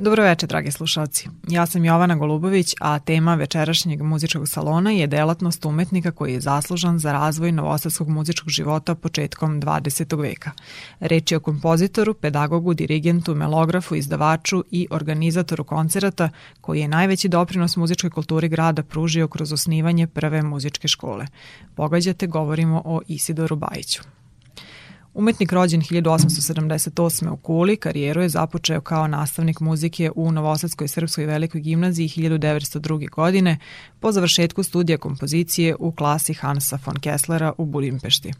Dobro večer, dragi slušalci. Ja sam Jovana Golubović, a tema večerašnjeg muzičkog salona je delatnost umetnika koji je zaslužan za razvoj novosadskog muzičkog života početkom 20. veka. Reč je o kompozitoru, pedagogu, dirigentu, melografu, izdavaču i organizatoru koncerata koji je najveći doprinos muzičkoj kulturi grada pružio kroz osnivanje prve muzičke škole. Pogađate, govorimo o Isidoru Bajiću. Umetnik rođen 1878. u Kuli, karijeru je započeo kao nastavnik muzike u Novosadskoj srpskoj velikoj gimnaziji 1902. godine po završetku studija kompozicije u klasi Hansa von Kesslera u Budimpešti.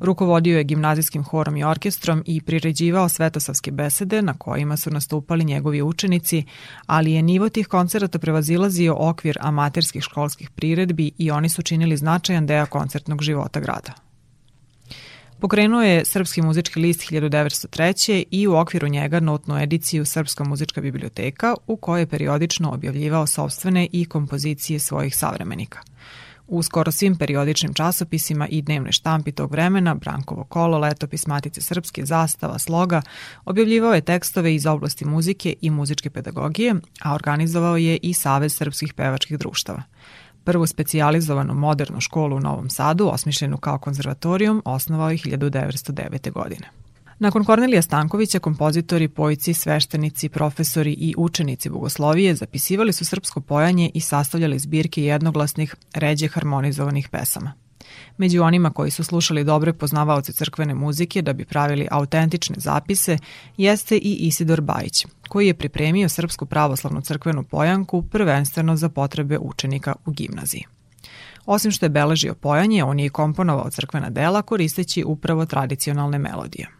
Rukovodio je gimnazijskim horom i orkestrom i priređivao svetosavske besede na kojima su nastupali njegovi učenici, ali je nivo tih koncerata prevazilazio okvir amaterskih školskih priredbi i oni su činili značajan deo koncertnog života grada. Pokrenuo je Srpski muzički list 1903. i u okviru njega notnu ediciju Srpska muzička biblioteka u kojoj je periodično objavljivao sobstvene i kompozicije svojih savremenika. U skoro svim periodičnim časopisima i dnevne štampi tog vremena, Brankovo kolo, letopis Matice Srpske, zastava, sloga, objavljivao je tekstove iz oblasti muzike i muzičke pedagogije, a organizovao je i Savez srpskih pevačkih društava – Prvu specijalizovanu modernu školu u Novom Sadu, osmišljenu kao konzervatorijum, osnovao je 1909. godine. Nakon Kornelija Stankovića, kompozitori, pojici, sveštenici, profesori i učenici bogoslovije zapisivali su srpsko pojanje i sastavljali zbirke jednoglasnih, ređe harmonizovanih pesama. Među onima koji su slušali dobre poznavaoce crkvene muzike da bi pravili autentične zapise jeste i Isidor Bajić, koji je pripremio Srpsku pravoslavnu crkvenu pojanku prvenstveno za potrebe učenika u gimnaziji. Osim što je beležio pojanje, on je i komponovao crkvena dela koristeći upravo tradicionalne melodije.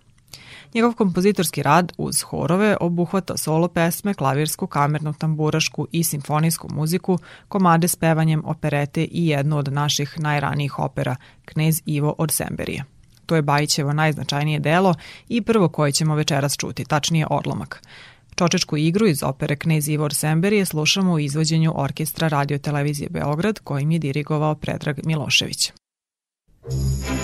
Njegov kompozitorski rad uz horove obuhvata solo pesme, klavirsku, kamernu, tamburašku i simfonijsku muziku, komade s pevanjem, operete i jednu od naših najranijih opera, Knez Ivo od Semberije. To je Bajićevo najznačajnije delo i prvo koje ćemo večeras čuti, tačnije Orlomak. Čočečku igru iz opere Knez Ivor Semberije slušamo u izvođenju orkestra Radio Televizije Beograd kojim je dirigovao Predrag Milošević. Muzika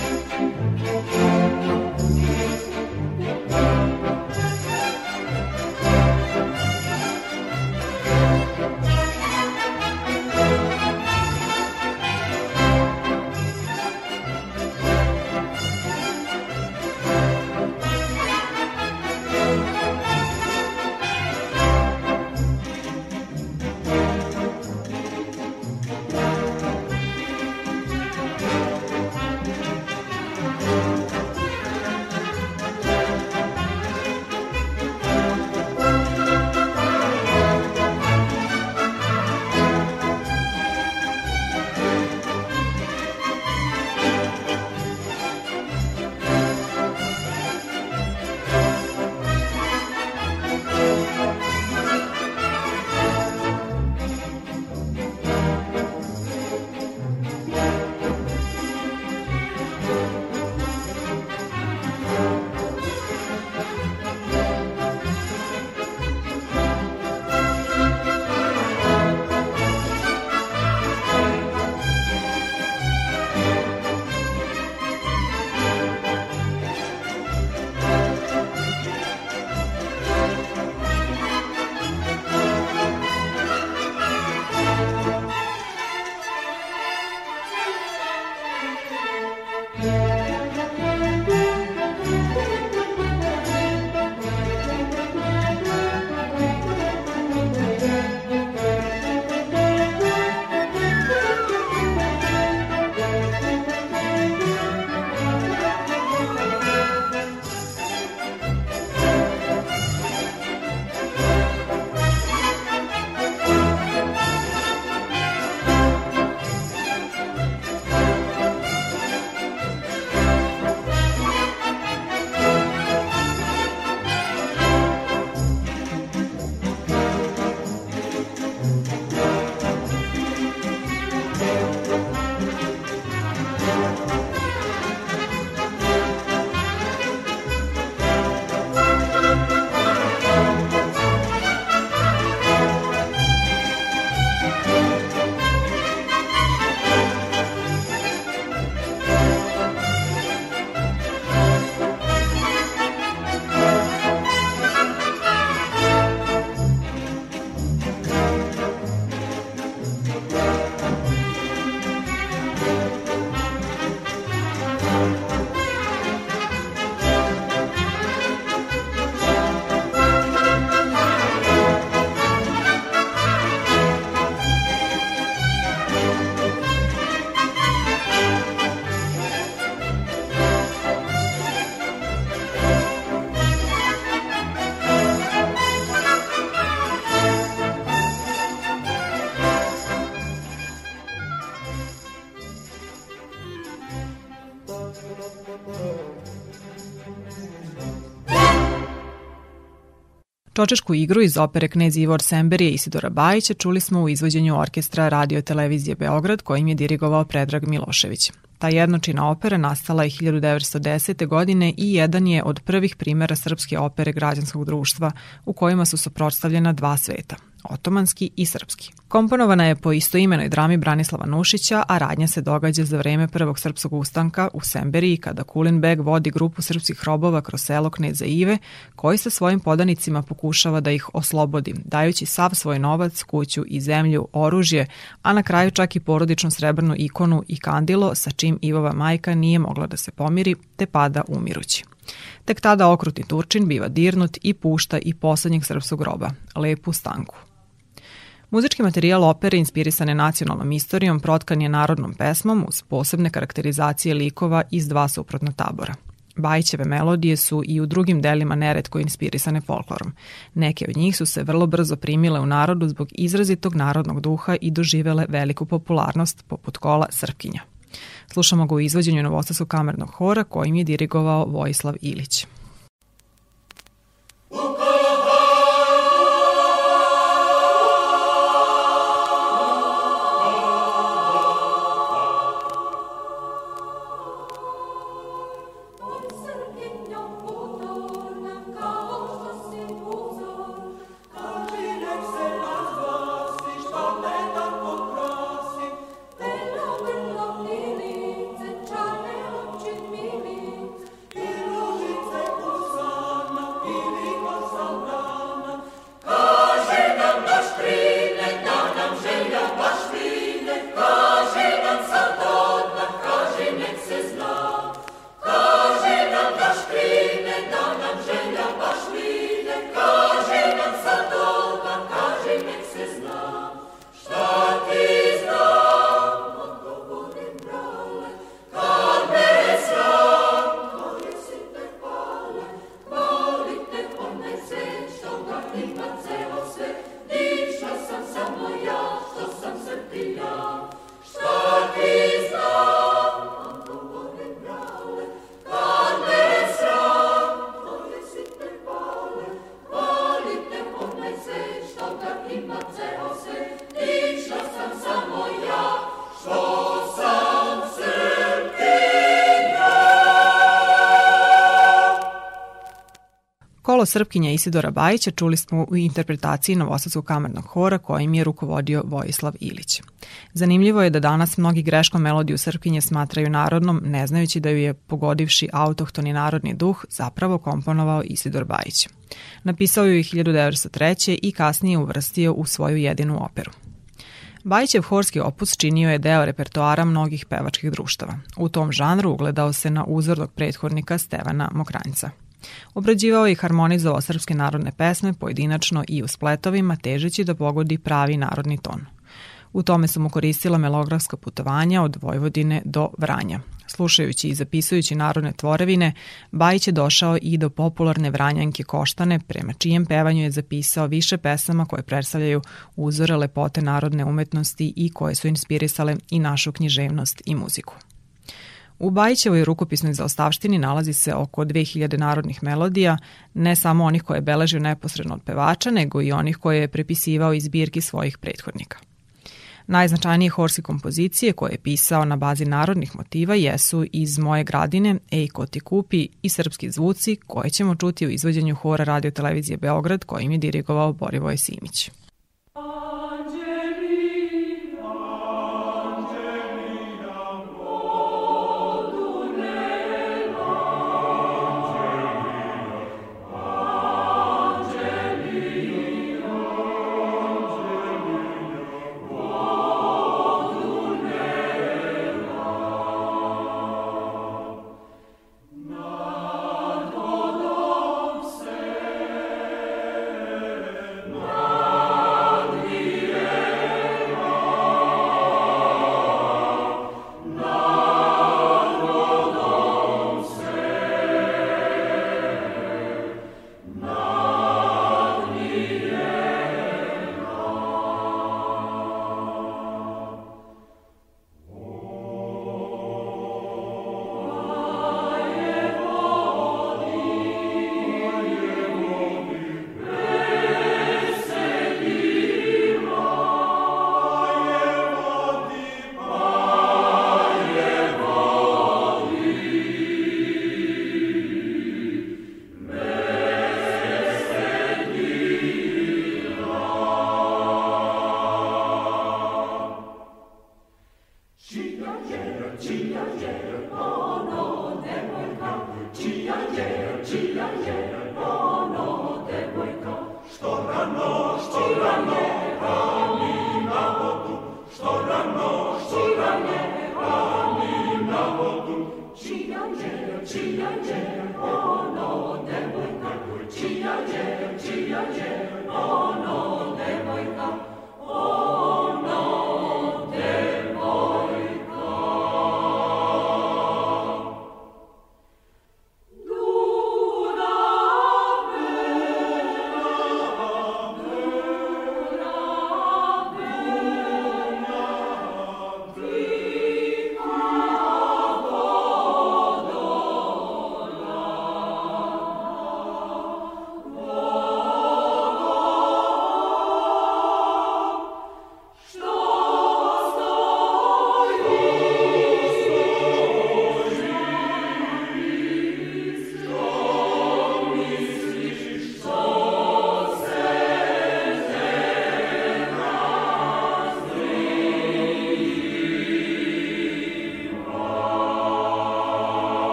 Čočešku igru iz opere Knez Ivor Semberije Isidora Bajića čuli smo u izvođenju orkestra Radio Televizije Beograd kojim je dirigovao Predrag Milošević. Ta jednočina opera nastala je 1910. godine i jedan je od prvih primera srpske opere građanskog društva u kojima su suprotstavljena dva sveta, otomanski i srpski. Komponovana je po istoimenoj drami Branislava Nušića, a radnja se događa za vreme prvog srpskog ustanka u Semberiji kada Kulinbeg vodi grupu srpskih robova kroz selo Kneze Ive, koji sa svojim podanicima pokušava da ih oslobodi, dajući sav svoj novac, kuću i zemlju, oružje, a na kraju čak i porodičnu srebrnu ikonu i kandilo sa čim Ivova majka nije mogla da se pomiri, te pada umirući. Tek tada okruti Turčin biva dirnut i pušta i poslednjeg srpskog groba, lepu stanku. Muzički materijal opere inspirisan je nacionalnom istorijom protkan je narodnom pesmom uz posebne karakterizacije likova iz dva suprotna tabora. Bajićeve melodije su i u drugim delima neretko inspirisane folklorom. Neke od njih su se vrlo brzo primile u narodu zbog izrazitog narodnog duha i doživele veliku popularnost poput kola Srpkinja. Slušamo ga u izvođenju Novostavskog kamernog hora kojim je dirigovao Vojislav Ilić. Srpkinja Isidora Bajića čuli smo u interpretaciji Novosadskog kamernog hora kojim je rukovodio Vojislav Ilić. Zanimljivo je da danas mnogi greškom melodiju Srpkinje smatraju narodnom, ne znajući da ju je pogodivši autohtoni narodni duh zapravo komponovao Isidor Bajić. Napisao ju je 1903. i kasnije uvrstio u svoju jedinu operu. Bajićev horski opus činio je deo repertoara mnogih pevačkih društava. U tom žanru ugledao se na uzornog prethodnika Stevana Mokranjca – Obrađivao i harmonizovao srpske narodne pesme pojedinačno i u spletovima, težeći da pogodi pravi narodni ton. U tome su mu koristila melografska putovanja od Vojvodine do Vranja. Slušajući i zapisujući narodne tvorevine, Bajić je došao i do popularne Vranjanke Koštane, prema čijem pevanju je zapisao više pesama koje predstavljaju uzore lepote narodne umetnosti i koje su inspirisale i našu književnost i muziku. U Bajićevoj rukopisnoj zaostavštini nalazi se oko 2000 narodnih melodija, ne samo onih koje je beležio neposredno od pevača, nego i onih koje je prepisivao iz zbirki svojih prethodnika. Najznačajnije horske kompozicije koje je pisao na bazi narodnih motiva jesu iz Moje gradine, Ej ko ti kupi i Srpski zvuci koje ćemo čuti u izvođenju hora radio televizije Beograd kojim je dirigovao Borivoje Simić.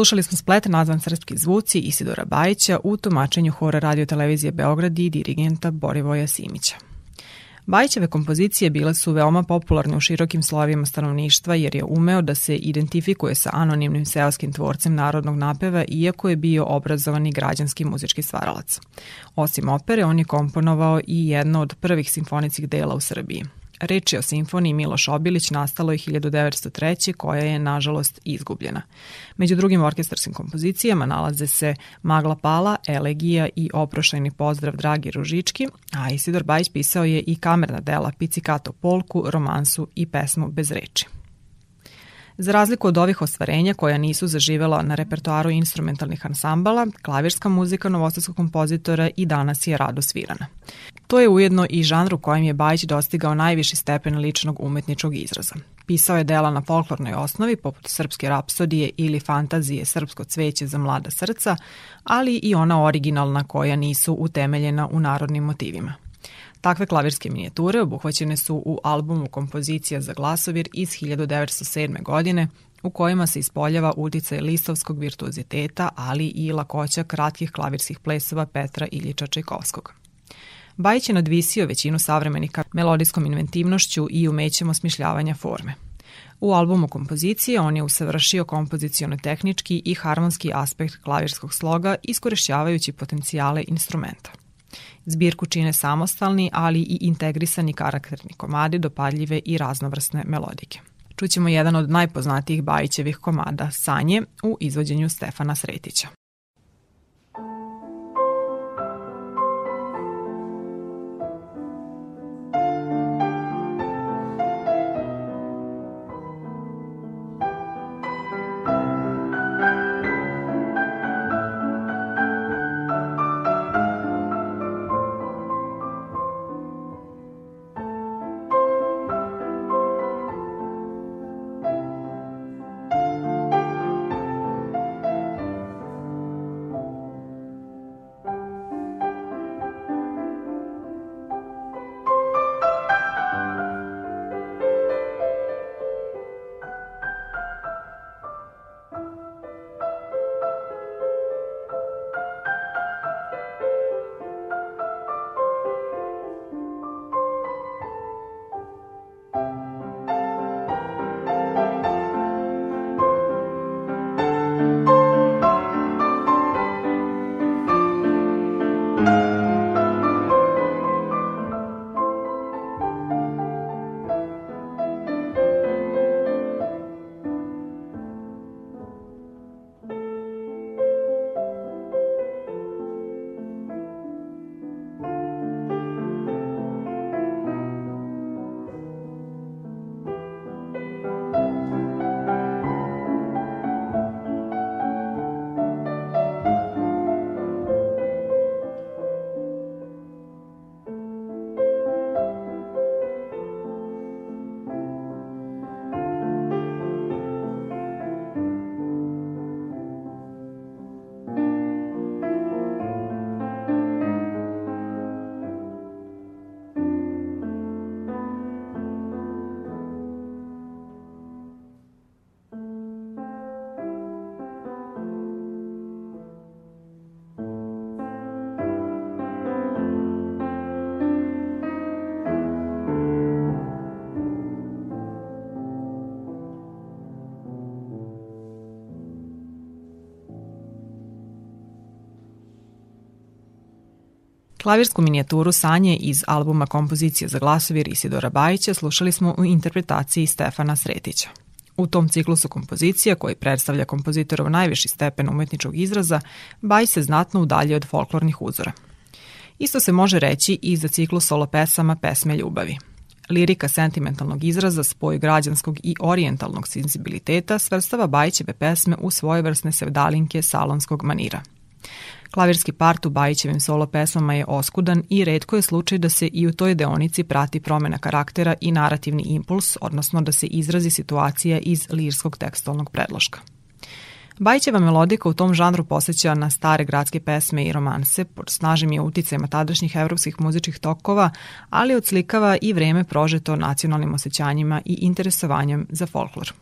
Slušali smo splet nazvan Srpski zvuci Isidora Bajića u tumačenju hora radio televizije Beograd i dirigenta Borivoja Simića. Bajićeve kompozicije bile su veoma popularne u širokim slovima stanovništva jer je umeo da se identifikuje sa anonimnim seoskim tvorcem narodnog napeva iako je bio obrazovani građanski muzički stvaralac. Osim opere, on je komponovao i jedno od prvih simfonicih dela u Srbiji – Reč je o simfoniji Miloš Obilić nastalo je 1903. koja je, nažalost, izgubljena. Među drugim orkestarskim kompozicijama nalaze se Magla Pala, Elegija i Oprošajni pozdrav Dragi Ružički, a Isidor Bajić pisao je i kamerna dela Pizzicato Polku, romansu i pesmu Bez reči. Za razliku od ovih ostvarenja koja nisu zaživela na repertoaru instrumentalnih ansambala, klavirska muzika novosadskog kompozitora i danas je rado svirana. To je ujedno i žanr u kojem je Bajić dostigao najviši stepen ličnog umetničkog izraza. Pisao je dela na folklornoj osnovi, poput Srpske rapsodije ili fantazije Srpsko cveće za mlada srca, ali i ona originalna koja nisu utemeljena u narodnim motivima. Takve klavirske minijature obuhvaćene su u albumu Kompozicija za glasovir iz 1907. godine, u kojima se ispoljava uticaj listovskog virtuoziteta, ali i lakoća kratkih klavirskih plesova Petra Iljiča Čajkovskog. Bajić je nadvisio većinu savremenika melodijskom inventivnošću i umećem osmišljavanja forme. U albumu kompozicije on je usavršio kompozicijono tehnički i harmonski aspekt klavirskog sloga iskorišćavajući potencijale instrumenta. Zbirku čine samostalni, ali i integrisani karakterni komadi dopadljive i raznovrsne melodike. Čućemo jedan od najpoznatijih Bajićevih komada Sanje u izvođenju Stefana Sretića. Klavirsku minijaturu Sanje iz albuma Kompozicije za glasovir Isidora Bajića slušali smo u interpretaciji Stefana Sretića. U tom ciklusu kompozicija, koji predstavlja kompozitorov najviši stepen umetničkog izraza, Baj se znatno udalje od folklornih uzora. Isto se može reći i za ciklus solo pesama Pesme ljubavi. Lirika sentimentalnog izraza, spoj građanskog i orijentalnog sensibiliteta svrstava Bajićeve pesme u svojevrsne sevdalinke salonskog manira – Klavirski part u Bajićevim solo pesmama je oskudan i redko je slučaj da se i u toj deonici prati promena karaktera i narativni impuls, odnosno da se izrazi situacija iz lirskog tekstualnog predloška. Bajićeva melodika u tom žanru posjeća na stare gradske pesme i romanse, pod snažnim je uticajima tadašnjih evropskih muzičkih tokova, ali odslikava i vreme prožeto nacionalnim osjećanjima i interesovanjem za folklor.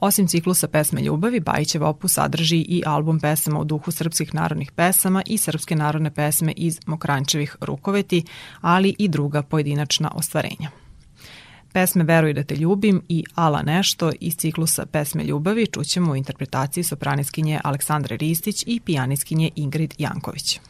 Osim ciklusa pesme Ljubavi, Bajićev opus sadrži i album pesama u duhu srpskih narodnih pesama i srpske narodne pesme iz Mokrančevih rukoveti, ali i druga pojedinačna ostvarenja. Pesme Veruj da te ljubim i Ala nešto iz ciklusa Pesme ljubavi čućemo u interpretaciji sopraniskinje Aleksandre Ristić i pijaniskinje Ingrid Janković.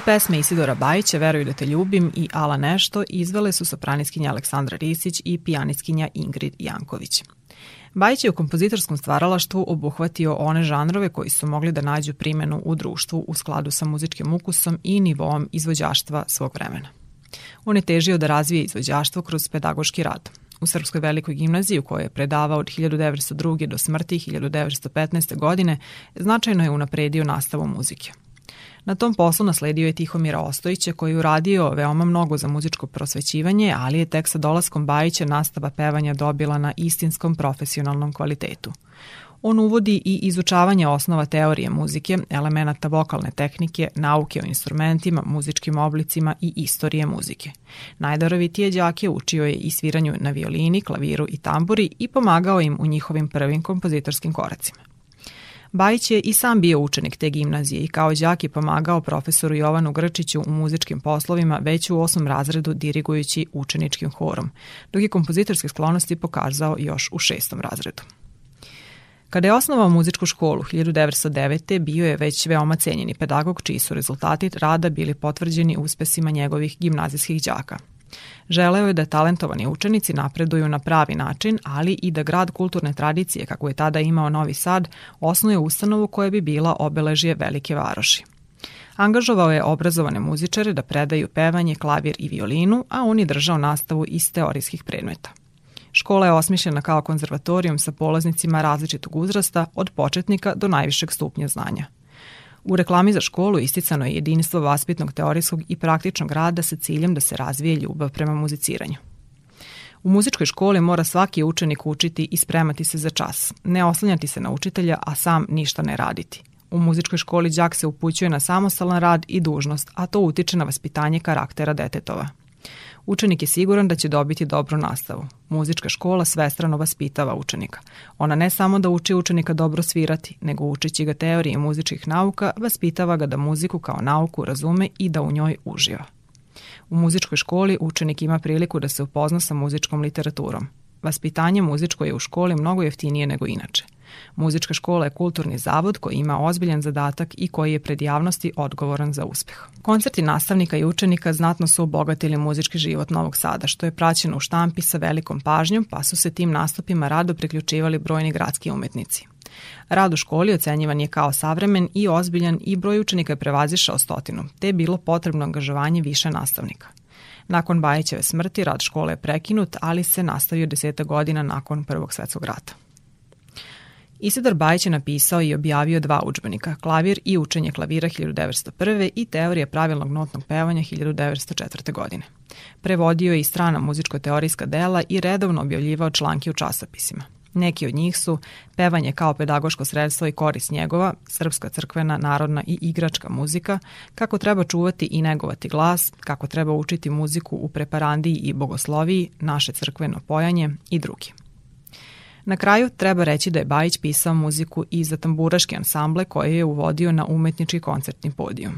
Solo pesme Isidora Bajića, Veruju da te ljubim i Ala nešto izvele su sopraniskinja Aleksandra Risić i pijanistkinja Ingrid Janković. Bajić je u kompozitorskom stvaralaštvu obuhvatio one žanrove koji su mogli da nađu primenu u društvu u skladu sa muzičkim ukusom i nivoom izvođaštva svog vremena. On je težio da razvije izvođaštvo kroz pedagoški rad. U Srpskoj velikoj gimnaziji u kojoj je predavao od 1902. do smrti 1915. godine značajno je unapredio nastavu muzike. Na tom poslu nasledio je Tihomira Ostojića koji je uradio veoma mnogo za muzičko prosvećivanje, ali je tek sa dolaskom Bajića nastava pevanja dobila na istinskom profesionalnom kvalitetu. On uvodi i izučavanje osnova teorije muzike, elemenata vokalne tehnike, nauke o instrumentima, muzičkim oblicima i istorije muzike. Najdarovitije đake učio je i sviranju na violini, klaviru i tamburi i pomagao im u njihovim prvim kompozitorskim koracima. Bajić je i sam bio učenik te gimnazije i kao đak je pomagao profesoru Jovanu Grčiću u muzičkim poslovima već u osmom razredu dirigujući učeničkim horom, dok je kompozitorske sklonosti pokazao još u šestom razredu. Kada je osnovao muzičku školu 1909. bio je već veoma cenjeni pedagog čiji su rezultati rada bili potvrđeni uspesima njegovih gimnazijskih đaka – Želeo je da talentovani učenici napreduju na pravi način, ali i da grad kulturne tradicije, kako je tada imao Novi Sad, osnuje ustanovu koja bi bila obeležje velike varoši. Angažovao je obrazovane muzičare da predaju pevanje, klavir i violinu, a on je držao nastavu iz teorijskih predmeta. Škola je osmišljena kao konzervatorijum sa polaznicima različitog uzrasta od početnika do najvišeg stupnja znanja – U reklami za školu isticano je jedinstvo vaspitnog teorijskog i praktičnog rada sa ciljem da se razvije ljubav prema muziciranju. U muzičkoj školi mora svaki učenik učiti i spremati se za čas, ne oslanjati se na učitelja, a sam ništa ne raditi. U muzičkoj školi đak se upućuje na samostalan rad i dužnost, a to utiče na vaspitanje karaktera detetova. Učenik je siguran da će dobiti dobru nastavu. Muzička škola svestrano vaspitava učenika. Ona ne samo da uči učenika dobro svirati, nego učići ga teorije muzičkih nauka, vaspitava ga da muziku kao nauku razume i da u njoj uživa. U muzičkoj školi učenik ima priliku da se upozna sa muzičkom literaturom. Vaspitanje muzičko je u školi mnogo jeftinije nego inače – Muzička škola je kulturni zavod koji ima ozbiljan zadatak i koji je pred javnosti odgovoran za uspeh. Koncerti nastavnika i učenika znatno su obogatili muzički život Novog Sada, što je praćeno u štampi sa velikom pažnjom, pa su se tim nastupima rado priključivali brojni gradski umetnici. Rad u školi ocenjivan je kao savremen i ozbiljan i broj učenika je prevazišao stotinu, te je bilo potrebno angažovanje više nastavnika. Nakon Bajićeve smrti rad škole je prekinut, ali se nastavio deseta godina nakon Prvog svetskog rata. Isidor Bajić je napisao i objavio dva učbenika, klavir i učenje klavira 1901. i teorija pravilnog notnog pevanja 1904. godine. Prevodio je i strana muzičko-teorijska dela i redovno objavljivao članke u časopisima. Neki od njih su pevanje kao pedagoško sredstvo i korist njegova, srpska crkvena, narodna i igračka muzika, kako treba čuvati i negovati glas, kako treba učiti muziku u preparandiji i bogosloviji, naše crkveno pojanje i drugi. Na kraju treba reći da je Bajić pisao muziku i za tamburaške ansamble koje je uvodio na umetnički koncertni podijum.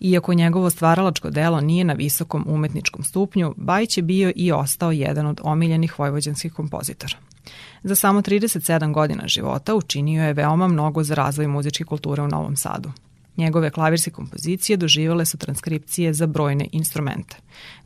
Iako njegovo stvaralačko delo nije na visokom umetničkom stupnju, Bajić je bio i ostao jedan od omiljenih vojvođanskih kompozitora. Za samo 37 godina života učinio je veoma mnogo za razvoj muzičke kulture u Novom Sadu. Njegove klavirske kompozicije doživale su transkripcije za brojne instrumente.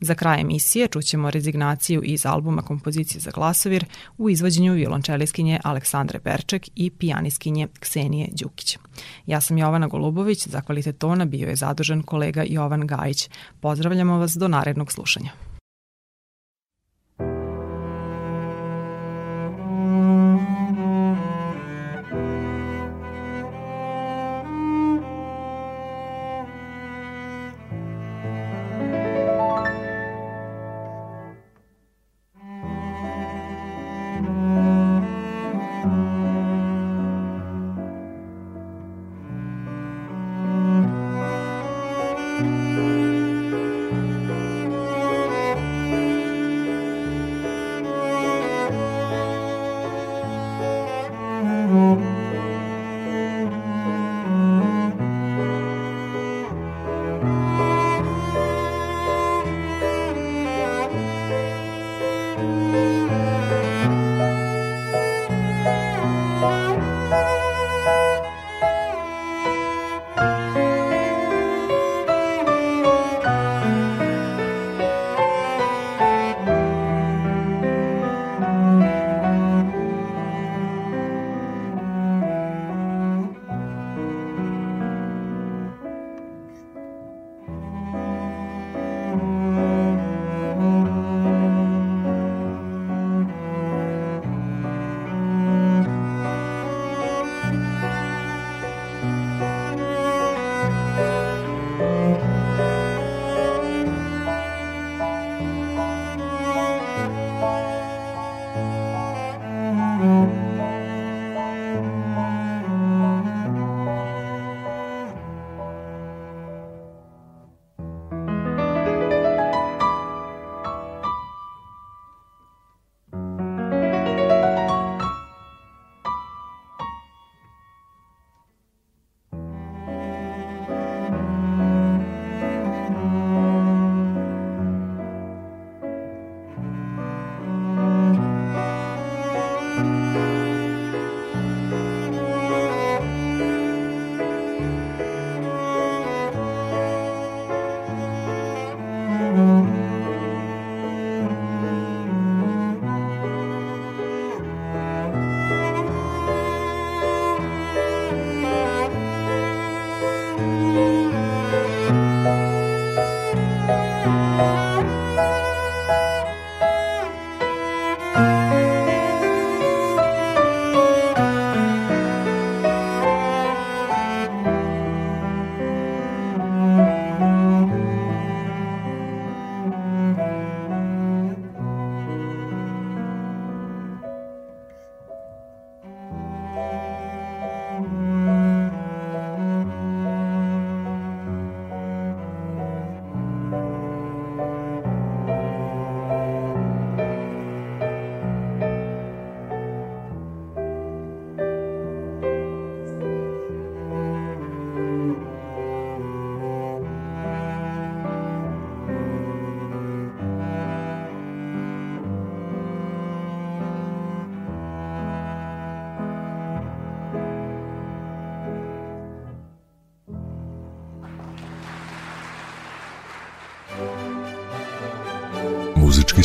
Za kraj emisije čućemo rezignaciju iz albuma kompozicije za glasovir u izvođenju violončeliskinje Aleksandre Berček i pijaniskinje Ksenije Đukić. Ja sam Jovana Golubović, za kvalitet tona bio je zadužen kolega Jovan Gajić. Pozdravljamo vas do narednog slušanja.